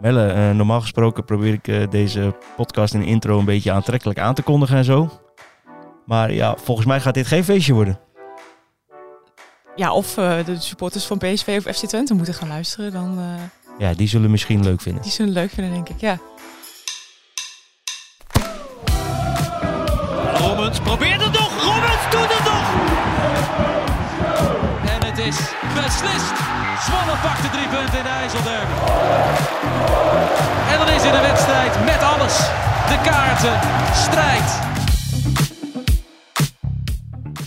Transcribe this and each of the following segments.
Melle, eh, normaal gesproken probeer ik eh, deze podcast in de intro een beetje aantrekkelijk aan te kondigen en zo. Maar ja, volgens mij gaat dit geen feestje worden. Ja, of eh, de supporters van PSV of FC Twente moeten gaan luisteren. Dan, eh, Ja, die zullen misschien leuk vinden. die zullen het leuk vinden, denk ik. Ja. Robbins probeert beslist. Zwolle pakt de drie punten in de IJsselderby. En dan is in de wedstrijd met alles. De kaarten, strijd.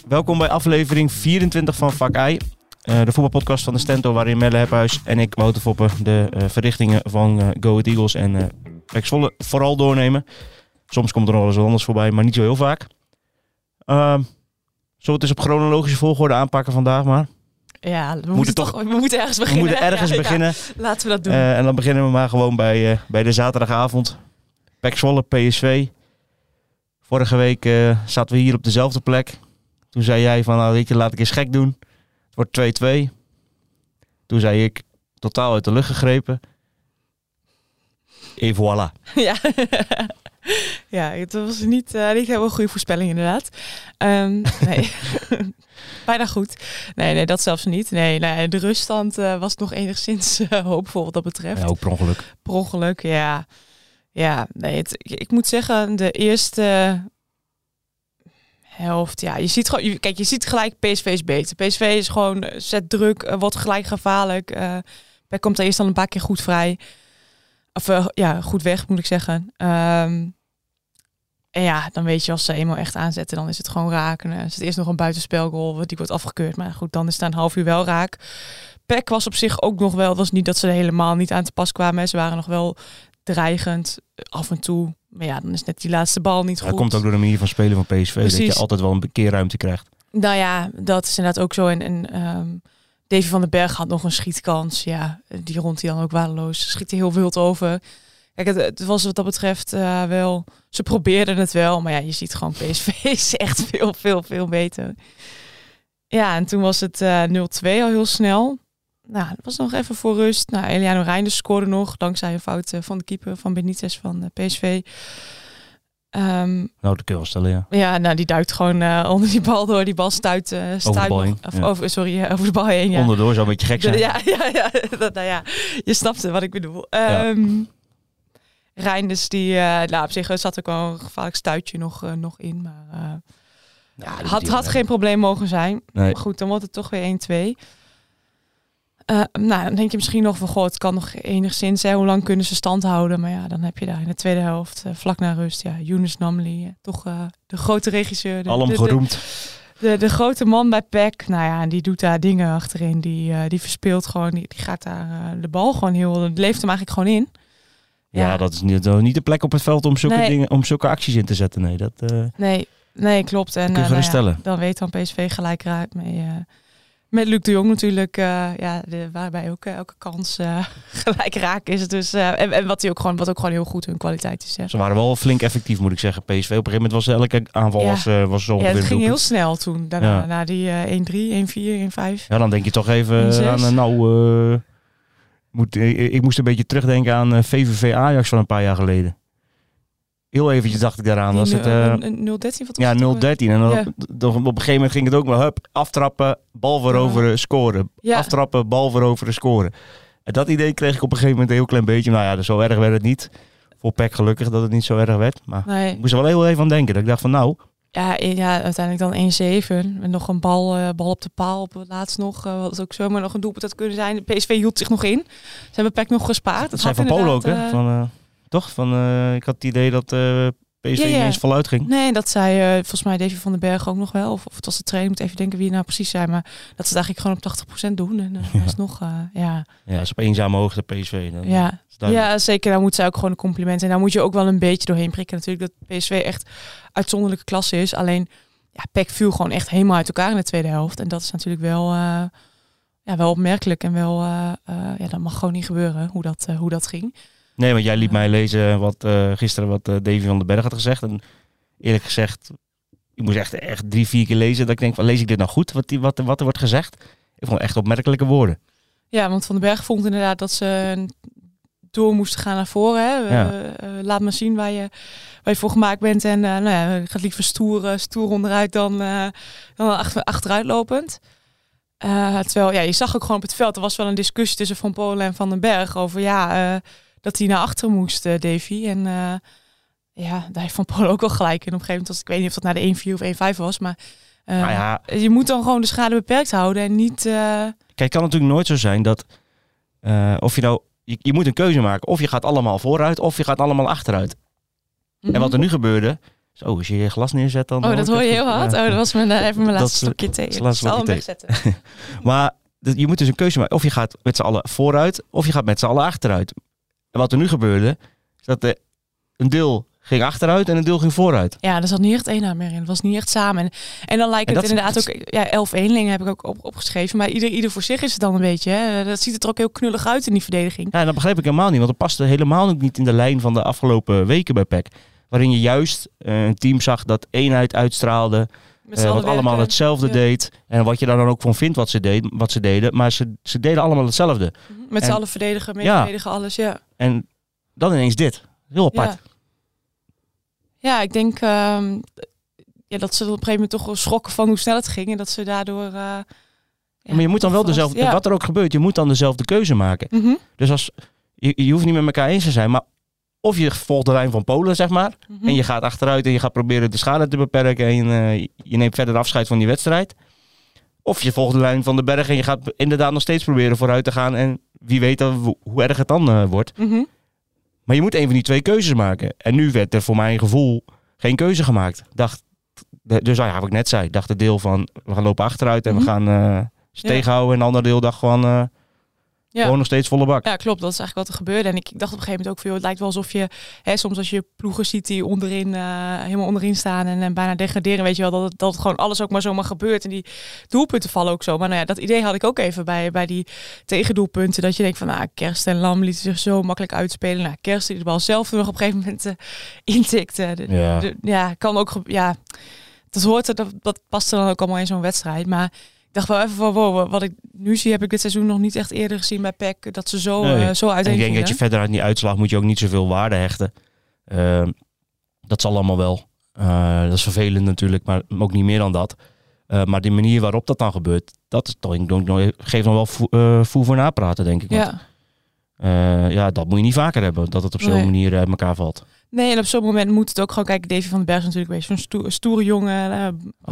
Welkom bij aflevering 24 van Vak I. eh, de voetbalpodcast van de Stento, waarin Melle Hephuis en ik, Wouter Foppen, de eh, verrichtingen van eh, Go Eagles en eh Pek Zwolle vooral doornemen. Soms komt er nog wel eens wat anders voorbij, maar niet zo heel vaak. Ehm zullen we het eens op chronologische volgorde aanpakken vandaag maar? Ja, we, moeten moeten toch- we moeten ergens We beginnen. moeten ergens Ja, ja. beginnen. Laten we dat doen. Eh, en dan beginnen we maar gewoon bij, eh, bij de zaterdagavond. Pek Zwolle, PSV. Vorige week eh, zaten we hier op dezelfde plek. Toen zei jij van, nou weet je, laat ik eens gek doen. Het wordt 2-2. Toen zei ik, totaal uit de lucht gegrepen. En voilà. ja. ja, het was niet, eh niet helemaal een goede voorspelling inderdaad. Ehm, nee, bijna goed. Nee, nee, dat zelfs niet. Nee, nee de ruststand eh, was nog enigszins eh, hoopvol wat dat betreft. Ja, ook per ongeluk. Per ongeluk, ja. Ja, nee, het, ik, ik moet zeggen, de eerste helft, ja, je ziet gewoon, je- kijk, je ziet gelijk PSV is beter. PSV is gewoon, eh, zet druk, wordt gelijk gevaarlijk. Beck komt er eerst al een paar keer goed vrij. Of ja, goed weg, moet ik zeggen. Ehm, en ja, dan weet je als ze eenmaal echt aanzetten, dan is het gewoon raak. En, is het eerst nog een buitenspelgoal, die wordt afgekeurd. Maar goed, dan is het na een half uur wel raak. Peck was op zich ook nog wel, het was niet dat ze er helemaal niet aan te pas kwamen. Ze waren nog wel dreigend eh, af en toe. Maar ja, dan is net die laatste bal niet Dat goed. komt ook door de manier van spelen van PSV. Dat je altijd wel een keer ruimte krijgt. Nou ja, dat is inderdaad ook zo. En, en ehm, Davy van den Berg had nog een schietkans. Ja, die rond hij dan ook waardeloos. Schiet hij heel wild over. Kijk, het, het was wat dat betreft eh, wel... Ze probeerden het wel, maar ja, je ziet gewoon PSV is echt veel, veel, veel beter. Ja, en toen was het eh 0-2 al heel snel. Nou, dat was nog even voor rust. Nou, Eliano Reinders scoorde nog, dankzij een fout eh, van de keeper van Benitez van PSV. Ehm, Nou, dat kun je wel stellen, ja. ja, nou die duikt gewoon onder die bal door. Die bal stuit, eh stuit bal nog- heen, Of, ja. over, sorry, over de bal heen. Ja. Onderdoor zou een beetje gek zijn. De- ja, ja, ja, dat, nou ja, je snapte wat ik bedoel. Reinders, die, eh nou, op zich zat ook wel een gevaarlijk stuitje nog, eh, nog in. Maar eh, had, had geen probleem mogen zijn. Nee. Maar goed, dan wordt het toch weer 1-2. Eh, nou, dan denk je misschien nog van, goh, het kan nog enigszins, hè, hoe lang kunnen ze stand houden? Maar ja, dan heb je daar in de tweede helft, vlak na rust, ja, Younes Namli, toch de grote regisseur. De, Alom de- geroemd. de, de grote man bij PEC, nou ja, die doet daar dingen achterin. Die, die verspeelt gewoon, die, die gaat daar de bal gewoon heel, het leeft hem eigenlijk gewoon in. Ja, dat is niet, niet de plek op het veld om zulke, Nee. dingen, om zulke acties in te zetten. Nee, dat eh, Nee, nee, klopt. En kun je eh, nou stellen. dan weet dan PSV gelijk raakt mee. eh, met Luc de Jong natuurlijk, eh, ja, de, waarbij ook elke kans gelijk raak is. Dus, en, en wat, die ook gewoon, wat ook gewoon heel goed hun kwaliteit is. Hè. Ze waren wel flink effectief, moet ik zeggen. PSV op een gegeven moment was elke aanval Ja. was, was zo Ja, het een ging heel snel toen. Daarna, Ja. na die eh 1-3, 1-4, 1-5. Ja, dan denk je toch even 1-6. aan, eh, nou, moet, ik, ik moest een beetje terugdenken aan eh, VVV Ajax van een paar jaar geleden. Heel eventjes dacht ik daaraan. Was het, nul- eh, een- een 0-13 wat was ja, het ook 0-13. En dan, Ja. op een gegeven moment ging het ook maar hup, aftrappen, bal veroveren, scoren. Ja. Aftrappen, bal veroveren, scoren. En dat idee kreeg ik op een gegeven moment een heel klein beetje. Nou ja, dus zo erg werd het niet. Voor PEC gelukkig dat het niet zo erg werd. Maar Nee. ik moest er wel heel even aan denken. Dat ik dacht van nou, Ja, ja, uiteindelijk dan 1-7. Met nog een bal, eh, bal op de paal op het laatst nog. eh wat ook zomaar nog een doelpunt had kunnen zijn. De PSV hield zich nog in. Ze hebben Peck nog gespaard. dat had Van Polo ook, hè? Van, eh, toch? Van, ik had het idee dat PSV Ja, niet ja. eens voluit ging. Nee, dat zei eh, volgens mij Davy van den Berg ook nog wel. Of, of het was de trainer, moet even denken wie het nou precies zei. Maar dat ze het eigenlijk gewoon op 80% doen. En uh, is nog, uh, ja. Ja, dat is op eenzame hoogte PSV. Dan Ja. ja, zeker. Daar moet zij ook gewoon een compliment. En daar moet je ook wel een beetje doorheen prikken. Natuurlijk dat PSV echt uitzonderlijke klasse is. Alleen, ja, PEC viel gewoon echt helemaal uit elkaar in de tweede helft. En dat is natuurlijk wel, uh, ja, wel opmerkelijk. En wel, uh, ja, dat mag gewoon niet gebeuren, hoe dat, hoe dat ging. Nee, want jij liet mij lezen wat uh, gisteren wat uh, Davy van den Berg had gezegd. En eerlijk gezegd, ik moest echt, echt drie, vier keer lezen. Dat ik denk, van, lees ik dit nou goed, wat, die, wat, wat er wordt gezegd? Ik vond echt opmerkelijke woorden. Ja, want Van den Berg vond inderdaad dat ze door moesten gaan naar voren. Hè. Ja. Uh, laat maar zien waar je, waar je voor gemaakt bent. En nou ja, gaat liever stoer, stoer onderuit dan, dan achter, achteruit lopend. Uh, terwijl, ja, je zag ook gewoon op het veld, er was wel een discussie tussen Van Polen en Van den Berg over, ja, dat hij naar achteren moest, uh, Davy. En uh, ja, daar heeft Van Polen ook wel gelijk in. Op een gegeven moment, was, ik weet niet of dat naar de 1-4 of 1-5 was, maar nou ja, je moet dan gewoon de schade beperkt houden en niet... eh, Kijk, het kan natuurlijk nooit zo zijn dat, eh, of je nou, je, je, moet een keuze maken. Of je gaat allemaal vooruit, of je gaat allemaal achteruit. Mm -hmm. En wat er nu gebeurde, zo, als je je glas neerzet dan... Oh, dat hoor je heel hard. Oh, dat was mijn, even mijn laatste stokje thee. Ik zal hem wegzetten. maar je moet dus een keuze maken. Of je gaat met z'n allen vooruit, of je gaat met z'n allen achteruit. En wat er nu gebeurde, is dat er een deel ging achteruit en een deel ging vooruit. Ja, er zat niet echt één aan meer in. Het was niet echt samen. En, en dan lijkt En het inderdaad ook... Ja, elf eenlingen heb ik ook op, opgeschreven. Maar ieder, ieder voor zich is het dan een beetje. Hè. Dat ziet er ook heel knullig uit in die verdediging. Ja, en dat begreep ik helemaal niet, want dat paste helemaal niet in de lijn van de afgelopen weken bij PEC. Waarin je juist eh, een team zag dat eenheid uitstraalde, wat allen allemaal werken. hetzelfde Ja. deed. En wat je daar dan ook van vindt wat ze, deed, wat ze deden, maar ze, ze deden allemaal hetzelfde. Met z'n En- allen verdedigen, verdedigen, alles. Ja. En dan ineens dit. Heel apart. Ja. ik denk ehm, ja, dat ze op een gegeven moment toch wel schrokken van hoe snel het ging. En dat ze daardoor... eh, ja, maar je moet dan wel vast- dezelfde, ja. wat er ook gebeurt, je moet dan dezelfde keuze maken. Mhm, Dus als, je, je hoeft niet met elkaar eens te zijn, maar of je volgt de lijn van Polen, zeg maar, mhm. en je gaat achteruit en je gaat proberen de schade te beperken en eh, je neemt verder afscheid van die wedstrijd. Of je volgt de lijn van de berg en je gaat inderdaad nog steeds proberen vooruit te gaan en wie weet dan hoe- hoe erg het dan eh, wordt. Mhm. Maar je moet een van die twee keuzes maken. En nu werd er voor mijn gevoel geen keuze gemaakt. Dacht, de- dus ja, wat ik net zei, dacht het deel van we gaan lopen achteruit en Mhm. we gaan eh ze Ja. tegenhouden. En het andere deel dacht gewoon, eh, Ja. gewoon nog steeds volle bak. Ja, klopt. Dat is eigenlijk wat er gebeurde. En ik, ik dacht op een gegeven moment ook veel. Het lijkt wel alsof je hè, soms als je ploegen ziet die onderin eh, helemaal onderin staan en, en bijna degraderen, weet je wel dat het, dat het gewoon alles ook maar zomaar gebeurt. En die doelpunten vallen ook zo. Maar nou ja, dat idee had ik ook even bij, bij die tegendoelpunten. Dat je denkt van, nou, Kerst en Lam lieten zich zo makkelijk uitspelen. Nou, Kerst die de bal zelf nog op een gegeven moment eh, intikte. De- Ja. de- ja, kan ook. Ja, dat hoort er, dat, dat past er dan ook allemaal in zo'n wedstrijd. Maar ik dacht wel even van, wow, wat ik nu zie, heb ik dit seizoen nog niet echt eerder gezien bij PEC. Dat ze zo, Nee. eh, zo uiteen ik denk dat je verder aan die uitslag moet je ook niet zoveel waarde hechten. Ehm, dat zal allemaal wel. Eh, dat is vervelend natuurlijk, maar ook niet meer dan dat. Eh, maar de manier waarop dat dan gebeurt, dat is toch, ik denk, nog- geeft nog wel vo- eh, voer voor napraten, denk ik. Want, Ja. ja, dat moet je niet vaker hebben, dat het op zo'n Nee. manier uit elkaar valt. Nee, en op zo'n moment moet het ook gewoon kijken. Davy van den Berg is natuurlijk een beetje zo'n stoer, stoere jongen. Uh,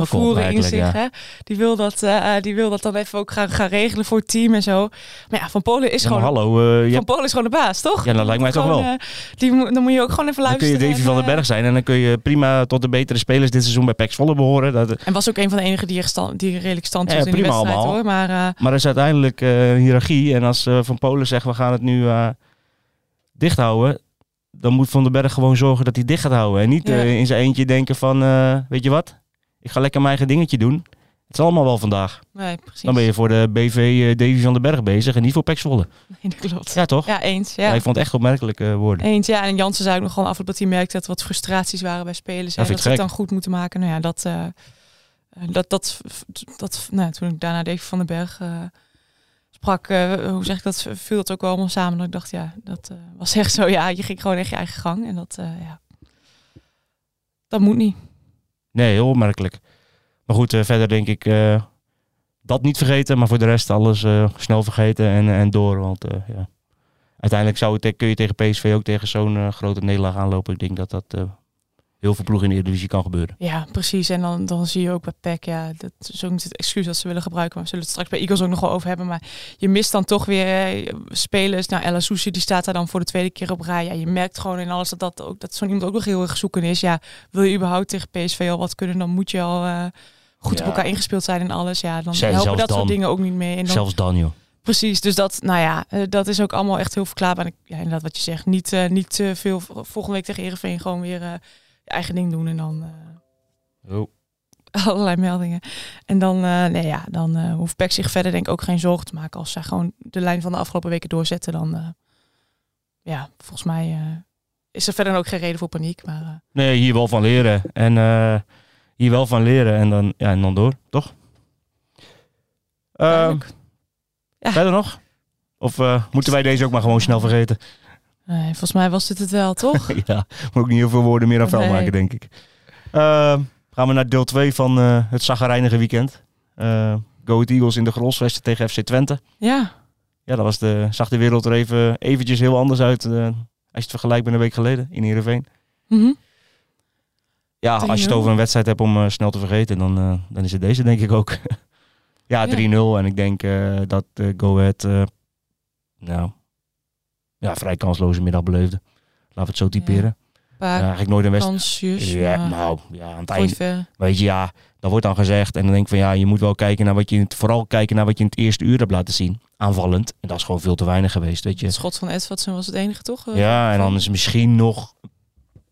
voeren in zich. ja. Hè? Die, wil dat, eh, die wil dat dan even ook gaan, gaan regelen voor het team en zo. Maar ja, Van Polen is Ja, gewoon... hallo, eh, Van Polen is gewoon de baas, toch? Ja, dat lijkt mij toch Gewoon, wel. eh, die, dan moet je ook gewoon even dan kun je luisteren. Davy en, van den eh, Berg zijn en dan kun je prima tot de betere spelers dit seizoen bij PEC Zwolle behoren. Dat, En was ook een van de enigen die, die redelijk stand Ja, hield in prima wedstrijd allemaal. hoor. Maar eh, Maar er is uiteindelijk eh, een hiërarchie. En als eh, Van Polen zegt, we gaan het nu eh dicht houden. Dan moet Van den Berg gewoon zorgen dat hij dicht gaat houden. En niet Ja. eh, in zijn eentje denken van, eh, weet je wat? Ik ga lekker mijn eigen dingetje doen. Het is allemaal wel vandaag. nee, precies. Dan ben je voor de BV eh, Davy van den Berg bezig en niet voor PEC Zwolle. Nee, dat klopt. Ja, toch? Ja, eens. Ja, Ja. ik vond het echt opmerkelijke woorden. Eens, ja. En Jansen zei ook nog gewoon af dat hij merkte dat er wat frustraties waren bij spelers. Ja, en dat ze het dan goed moeten maken. Nou ja, dat, dat, dat, dat nou, toen ik daarna Dave van den Berg sprak, eh, hoe zeg ik dat, viel dat ook wel allemaal samen. Dat ik dacht, ja, dat eh, was echt zo. Ja, je ging gewoon echt je eigen gang. En dat, eh, ja, dat moet niet. Nee, heel opmerkelijk. Maar goed, verder denk ik dat niet vergeten. Maar voor de rest alles snel vergeten en, en door. Want ja. uiteindelijk zou het, kun je tegen PSV ook tegen zo'n grote nederlaag aanlopen. Ik denk dat dat heel veel ploegen in de Eredivisie kan gebeuren. Ja, precies. En dan, dan zie je ook bij PEC, ja, dat is ook niet het excuus dat ze willen gebruiken. Maar we zullen het straks bij Eagles ook nog wel over hebben. Maar je mist dan toch weer eh, spelers. Nou, Ella Soussi, die staat daar dan voor de tweede keer op rij. Ja, je merkt gewoon in alles dat, dat, ook, dat zo'n iemand ook nog heel erg zoeken is. Ja, wil je überhaupt tegen PSV al wat kunnen, dan moet je al uh, goed Ja. op elkaar ingespeeld zijn en alles. Ja, dan Zelfs helpen dat dan. soort dingen ook niet mee. En dan, Zelfs dan, joh. Precies, dus dat, nou ja, eh, dat is ook allemaal echt heel verklaarbaar. En ik- ja, inderdaad wat je zegt, niet, eh, niet te veel volgende week tegen Heerenveen gewoon weer eh, je eigen ding doen en dan eh, Oh. allerlei meldingen. En dan, eh, nee ja, dan eh, hoeft Peck zich verder denk ik ook geen zorgen te maken. Als zij gewoon de lijn van de afgelopen weken doorzetten, dan ja, volgens mij is er verder ook geen reden voor paniek. Maar Nee, hier wel van leren. En hier wel van leren en dan, ja, en dan door, toch? Ehm. Ja. verder nog? Of moeten wij deze ook maar gewoon snel vergeten? Nee, volgens mij was dit het wel, toch? ja, moet ook niet heel veel woorden meer aan vuil Nee. maken, denk ik. Ehm, gaan we naar deel 2 van eh, het zaggerijnige weekend. Eh Go Ahead Eagles in de Grolsvesten tegen FC Twente. ja, Ja, dat was de, zag de wereld er even eventjes heel anders uit eh, als je het vergelijkt met een week geleden in Heerenveen. Mhm. Ja, als je het 3-0. over een wedstrijd hebt om eh, snel te vergeten, dan, eh, dan is het deze denk ik ook. ja, Ja. 3-0 en ik denk eh, dat eh Go Ahead eh, nou, ja, vrij kansloze middag beleefde. Laten we het zo typeren. Ja, eigenlijk nooit een wedstrijd. kansjes. Ja, nou, ja, aan het gooit eind, ver. weet je, ja, dat wordt dan gezegd. En dan denk ik van ja, je moet wel kijken naar wat je, in het- vooral kijken naar wat je in het eerste uur hebt laten zien. Aanvallend. En dat is gewoon veel te weinig geweest, weet je. Het schot van Edwardsen was het enige, toch? Eh, Ja, en dan is misschien nog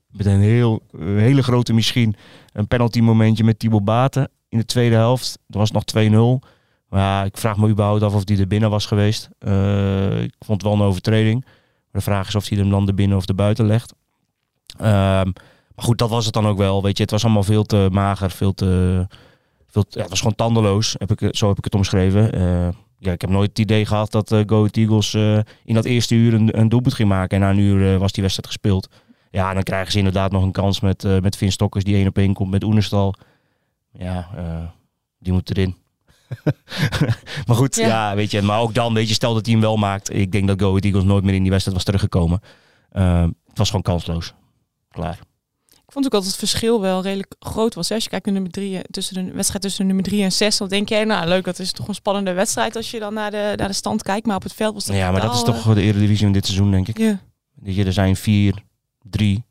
met een heel, een hele grote misschien een penalty momentje met Thibaut Baten in de tweede helft. Dat was nog 2-0. Maar ja, ik vraag me überhaupt af of die er binnen was geweest. Eh, ik vond het wel een overtreding. Maar de vraag is of hij hem dan er binnen of er buiten legt. Ehm, maar goed, dat was het dan ook wel. Weet je, het was allemaal veel te mager, veel te... Veel het was gewoon tandeloos, heb ik, zo heb ik het omschreven. Eh, ja, ik heb nooit het idee gehad dat eh Go Eagles in dat eerste uur een, een doelpunt ging maken. En na een uur was die wedstrijd gespeeld. Ja, dan krijgen ze inderdaad nog een kans met, met Vin Stokkers die één op één komt met Oenerstal. Ja, die moet erin. maar goed, ja. Ja. weet je. Maar ook dan, weet je, stel dat hij hem wel maakt. Ik denk dat Go Ahead Eagles nooit meer in die wedstrijd was teruggekomen. Eh, het was gewoon kansloos. Klaar. Ik vond ook altijd het verschil wel redelijk groot was. hè. Als je kijkt naar nummer drie, eh, tussen de wedstrijd tussen de nummer drie en zes, dan denk je, nou leuk, dat is toch een spannende wedstrijd als je dan naar de, naar de stand kijkt. Maar op het veld was dat Ja, maar dat is toch de Eredivisie van dit seizoen, denk ik. eh, Ja, Weet je, er zijn vier, drie,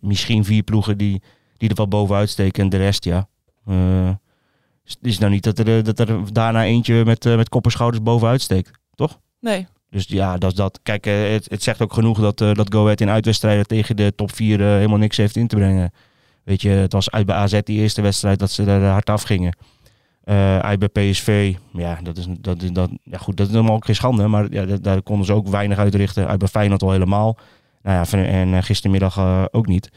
misschien vier ploegen die, die er wel bovenuit steken. En de rest, ja. Eh, het is nou niet dat er, eh, dat er daarna eentje met, eh, met kop en schouders bovenuit steekt. nee. Dus ja, dat is dat. Kijk, eh, het, het zegt ook genoeg dat, dat Go Ahead in uitwedstrijden tegen de top 4 helemaal niks heeft in te brengen. Weet je, het was uit bij AZ die eerste wedstrijd dat ze er hard af gingen. Uit bij PSV, ja, dat is, dat, is- dat, ja, goed, dat is helemaal ook geen schande. Maar ja, dat- daar konden ze ook weinig uitrichten. Uit bij Feyenoord al helemaal. Nou ja, en gistermiddag ook niet.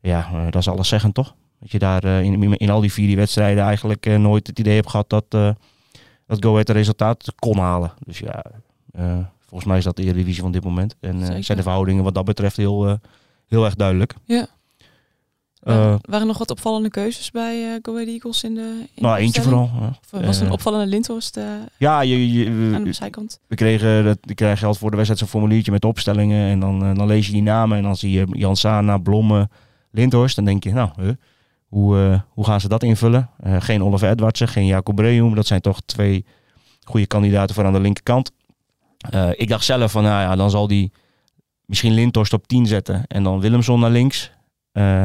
Ja, dat is alles zeggen toch? Dat je daar eh, in, in al die vier die wedstrijden eigenlijk eh, nooit het idee hebt gehad dat, eh dat Go Ahead het resultaat kon halen. Dus ja, volgens mij is dat de Eredivisie van dit moment. En zijn de verhoudingen wat dat betreft heel, heel erg duidelijk. Ja. Eh, waren, er nog wat opvallende keuzes bij eh Go Ahead Eagles in de in nou, de eentje vooral. ja. Of was er een opvallende Lindhorst eh, Ja, je, je- aan we, de zijkant? we kregen, dat, ik krijg geld voor de wedstrijd zo'n formuliertje met opstellingen. En dan, dan lees je die namen en dan zie je Jan Sana, Blomme, Lindhorst. Dan denk je, nou, huh, hoe, eh, hoe gaan ze dat invullen? Eh, geen Oliver Edwardsen, geen Jacob Breum. Dat zijn toch twee goede kandidaten voor aan de linkerkant. Eh, ik dacht zelf van, nou ja, dan zal die misschien Lindhorst op 10 zetten. En dan Willemson naar links.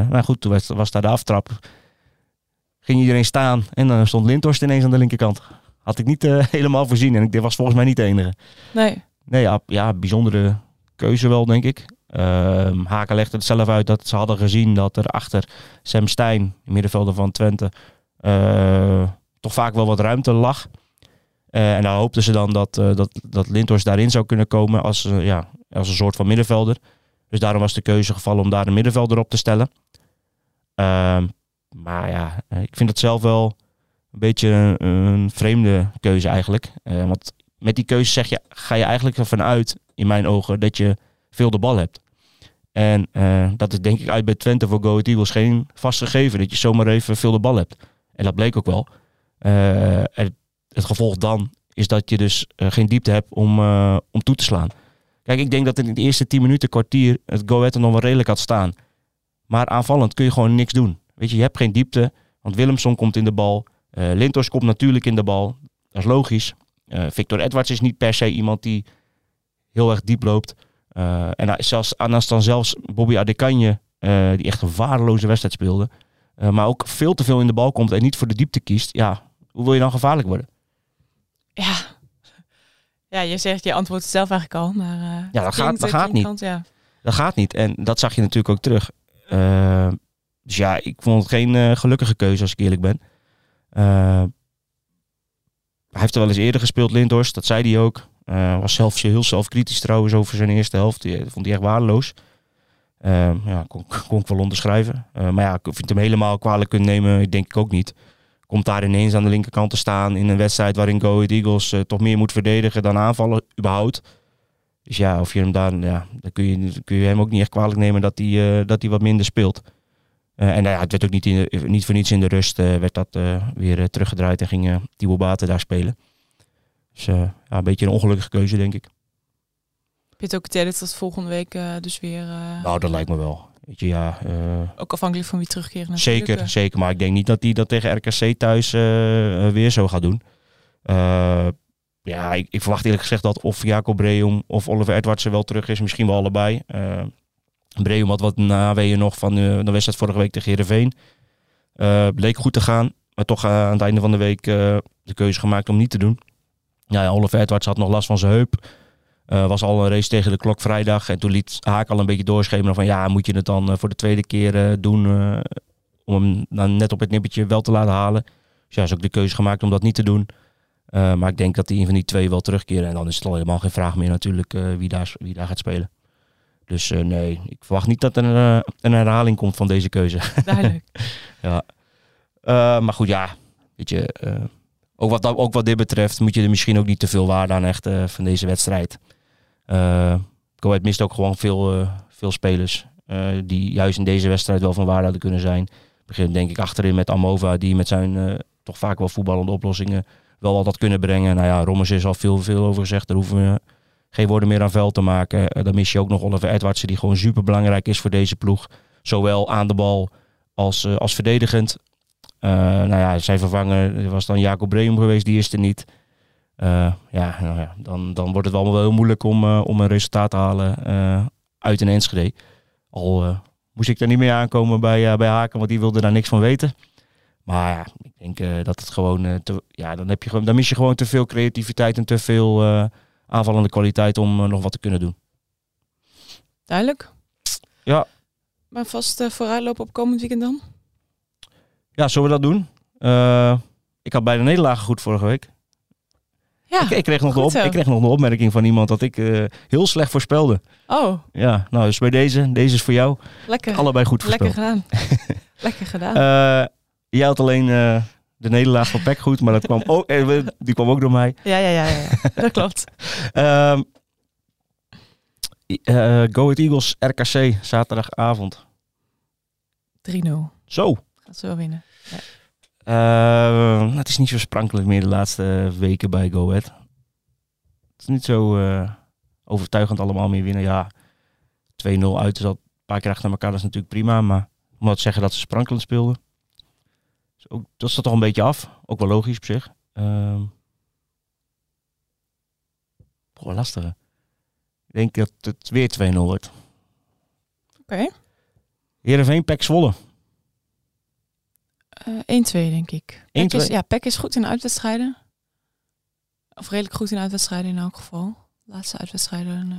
Maar goed, toen was, was daar de aftrap. Ging iedereen staan en dan stond Lindhorst ineens aan de linkerkant. Had ik niet helemaal voorzien en ik, dit was volgens mij niet de enige. Nee. Nee, ja, ja bijzondere keuze wel, denk ik. Ehm Haken legde het zelf uit dat ze hadden gezien dat er achter Sam de middenvelder van Twente, eh, toch vaak wel wat ruimte lag. Eh, en daar hoopten ze dan dat, eh dat, dat Lindhorst daarin zou kunnen komen als, ja, als een soort van middenvelder. Dus daarom was de keuze gevallen om daar een middenvelder op te stellen. Ehm, maar ja, ik vind het zelf wel een beetje een, een vreemde keuze eigenlijk. Want met die keuze zeg je, ga je eigenlijk ervan uit, in mijn ogen, dat je veel de bal hebt. En eh, dat is denk ik uit bij Twente voor Go Ahead Eagles geen vast gegeven. Dat je zomaar even veel de bal hebt. En dat bleek ook wel. Eh, het gevolg dan is dat je dus eh, geen diepte hebt om, om toe te slaan. Kijk, ik denk dat in de eerste 10 minuten, kwartier, het Go nog wel redelijk had staan. Maar aanvallend kun je gewoon niks doen. Weet je, je hebt geen diepte. Want Willemson komt in de bal. Lintos komt natuurlijk in de bal. Dat is logisch. Victor Edwards is niet per se iemand die heel erg diep loopt. Uh, en zelfs, als dan zelfs Bobby Adekanje, die echt een waardeloze wedstrijd speelde, maar ook veel te veel in de bal komt en niet voor de diepte kiest, ja, hoe wil je dan gevaarlijk worden? Ja, ja je zegt, je antwoordt het zelf eigenlijk al, maar ja, dat gaat, dat gaat niet. ja. Dat gaat niet en dat zag je natuurlijk ook terug. dus ja, ik vond het geen gelukkige keuze als ik eerlijk ben. hij heeft er wel eens eerder gespeeld, Lindhorst, dat zei hij ook. Uh, was zelf heel zelfkritisch trouwens over zijn eerste helft. Die vond hij echt waardeloos. Uh, ja, kon, kon, ik wel onderschrijven. Uh, maar ja, ik vind hem helemaal kwalijk kunnen nemen, denk ik ook niet. Komt daar ineens aan de linkerkant te staan in een wedstrijd waarin Go Ahead Eagles toch meer moet verdedigen dan aanvallen überhaupt. Dus ja, of je hem daar, ja, dan kun je, kun je hem ook niet echt kwalijk nemen dat hij, dat hij wat minder speelt. en nou ja, het werd ook niet, in niet voor niets in de rust werd dat weer teruggedraaid en ging uh, Baten daar spelen. Dus uh, ja, een beetje een ongelukkige keuze, denk ik. Heb je het ook het dat volgende week uh, dus weer... Uh... Nou, dat lijkt me wel. Weet je, ja, ook afhankelijk van wie terugkeren Zeker, zeker. Maar ik denk niet dat hij dat tegen RKC thuis weer zo gaat doen. ja, ik, ik, verwacht eerlijk gezegd dat of Jacob Breum of Oliver Edwards er wel terug is. Misschien wel allebei. Breum had wat naweeën nog van de wedstrijd vorige week tegen Heerenveen. bleek goed te gaan. Maar toch aan het einde van de week de keuze gemaakt om niet te doen. Ja, Oliver Edwards had nog last van zijn heup. Uh, was al een race tegen de klok vrijdag. En toen liet Haak al een beetje doorschemeren van ja, moet je het dan uh, voor de tweede keer uh, doen om hem dan net op het nippertje wel te laten halen. Dus ja, is ook de keuze gemaakt om dat niet te doen. maar ik denk dat die een van die twee wel terugkeren. En dan is het al helemaal geen vraag meer natuurlijk wie, daar, wie daar gaat spelen. Dus nee, ik verwacht niet dat er een, een herhaling komt van deze keuze. Duidelijk. ja. maar goed, ja, weet je ook wat, ook wat dit betreft moet je er misschien ook niet te veel waarde aan hechten uh, van deze wedstrijd. Uh, Go mist ook gewoon veel, uh, veel spelers die juist in deze wedstrijd wel van waarde hadden kunnen zijn. Begin denk ik achterin met Amova, die met zijn toch vaak wel voetballende oplossingen wel wat had kunnen brengen. Nou ja, Rommers is al veel, veel over gezegd. Daar hoeven we geen woorden meer aan vuil te maken. dan mis je ook nog Oliver Edwardsen, die gewoon super belangrijk is voor deze ploeg. Zowel aan de bal als, als verdedigend. Uh, nou ja, zijn vervanger was dan Jacob Breum geweest, die is er niet. Uh, ja, nou ja dan, dan wordt het allemaal wel heel moeilijk om, uh, om een resultaat te halen uit een Enschede. Al moest ik daar niet meer aankomen bij, bij Haken, want die wilde daar niks van weten. Maar ja, ik denk dat het gewoon, te, ja, dan, heb je, dan mis je gewoon te veel creativiteit en te veel aanvallende kwaliteit om nog wat te kunnen doen. Duidelijk. Ja. Maar vast vooruitlopen op komend weekend dan? Ja, zullen we dat doen? Uh, ik had bij de nederlagen goed vorige week. Ja, ik, ik, kreeg nog de op, ik kreeg nog een opmerking van iemand dat ik uh, heel slecht voorspelde. Oh. Ja, nou dus bij deze. Deze is voor jou. Lekker. Allebei goed voorspeld. Lekker gedaan. Lekker gedaan. Uh, jij had alleen de nederlaag van Peck goed, maar dat kwam ook, die kwam ook door mij. Ja, ja, ja. ja. dat klopt. um, Go Ahead Eagles RKC zaterdagavond. 3-0. Zo. Dat ze wel winnen. Ja. Uh, het is niet zo sprankelijk meer de laatste weken bij Go Ahead. Het is niet zo uh, overtuigend allemaal meer winnen. Ja, 2-0 uit is al een paar keer achter elkaar. Dat is natuurlijk prima. Maar om dat te zeggen dat ze sprankelend speelden. Dus ook, dat staat toch een beetje af. Ook wel logisch op zich. Uh, Boah, lastig. Ik denk dat het weer 2-0 wordt. Oké. Okay. Heerenveen, Pek Zwolle. Uh, eh, 1-2 denk ik. Pek is, ja, Peck is goed in uitwedstrijden. Of redelijk goed in uitwedstrijden in elk geval. laatste uitwedstrijden uh,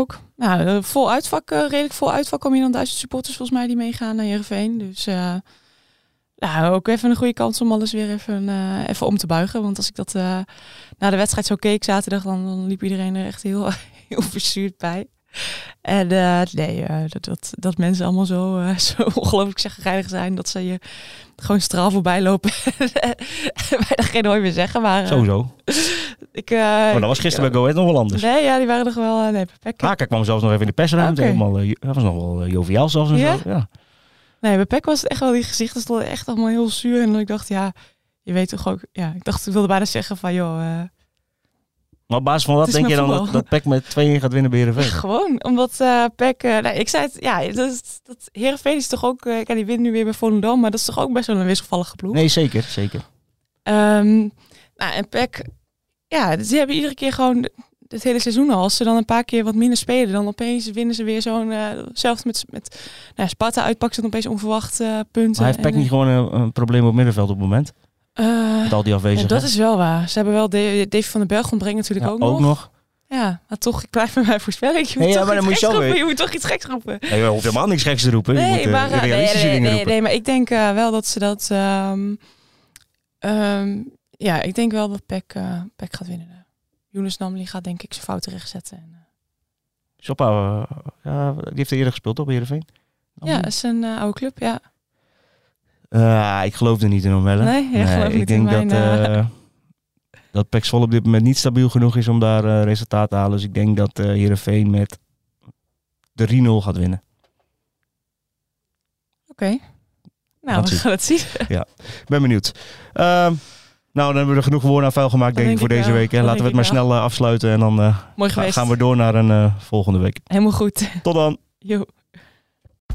ook. Nou, eh, vol uitvak, redelijk vol uitvak. Kom je dan duizend supporters volgens mij die meegaan naar Heerenveen. Dus nou, ook even een goede kans om alles weer even, even om te buigen. Want als ik dat na de wedstrijd zo keek zaterdag, dan, dan liep iedereen er echt heel, heel verzuurd bij. En uh, nee, uh, dat, dat, dat, mensen allemaal zo, uh, zo ongelooflijk chagrijnig zijn dat ze je gewoon straal voorbij lopen. Wij dat geen nooit meer zeggen, maar... Sowieso. ik, maar dat was gisteren bij Go Ahead nog wel anders. Nee, ja, die waren nog wel... nee, Peck. Haker kwam zelfs nog even in de persruimte. Okay. Helemaal, dat was nog wel joviaal zelfs en ja? zo. Ja. Nee, bij Peck was het echt wel die gezichten stonden echt allemaal heel zuur. En ik dacht, ja, je weet toch ook... Ja, ik dacht, ik wilde bijna zeggen van, joh Maar op basis van wat denk je dan dat, dat PEC met 2-1 gaat winnen bij Heerenveen? Gewoon, omdat eh Peck... eh, nou, ik zei het, ja, dat, dat Heerenveen is toch ook... ja, die wint nu weer bij Volendam, maar dat is toch ook best wel een wisselvallige ploeg. Nee, zeker, zeker. Ehm, nou, en Peck... Ja, ze hebben iedere keer gewoon het hele seizoen al. Als ze dan een paar keer wat minder spelen, dan opeens winnen ze weer zo'n... zelfs met, met nou, Sparta uitpakt ze dan opeens onverwacht punten. Maar heeft PEC En, niet gewoon een, een probleem op middenveld op het moment? Eh, Met al die ja, afwezigen. dat is wel waar. Ze hebben wel Dave van den Berg ontbrengt natuurlijk Ja, ook, nog. ook nog. Ja, maar toch, ik blijf bij mijn voorspelling. Je moet, ja, toch maar dan iets moet je roepen. Je moet toch iets geks roepen. Nee, je hoeft helemaal niks geks te roepen. je moet maar, realistische nee, maar ik denk eh, wel dat ze dat... ehm, ehm, ja, ik denk wel dat Peck, eh Peck gaat winnen. Younes Namli gaat denk ik zijn fouten rechtzetten. En, ja, die heeft er eerder gespeeld op Heerenveen. ja, dat is een oude club, ja. Eh, ik geloof er niet in, Omelle. Nee, jij gelooft ik niet denk in mijn, dat, eh dat op dit moment niet stabiel genoeg is om daar resultaat te halen. Dus ik denk dat Heerenveen met 3-0 gaat winnen. Oké. Nou, we gaan het zien. Ik ben benieuwd. Ehm, nou, dan hebben we er genoeg woorden aan vuil gemaakt, denk ik, voor ik deze wel. week. Hè. Laten we het maar snel afsluiten en dan gaan we door naar een volgende week. Helemaal goed. Tot dan! Jo.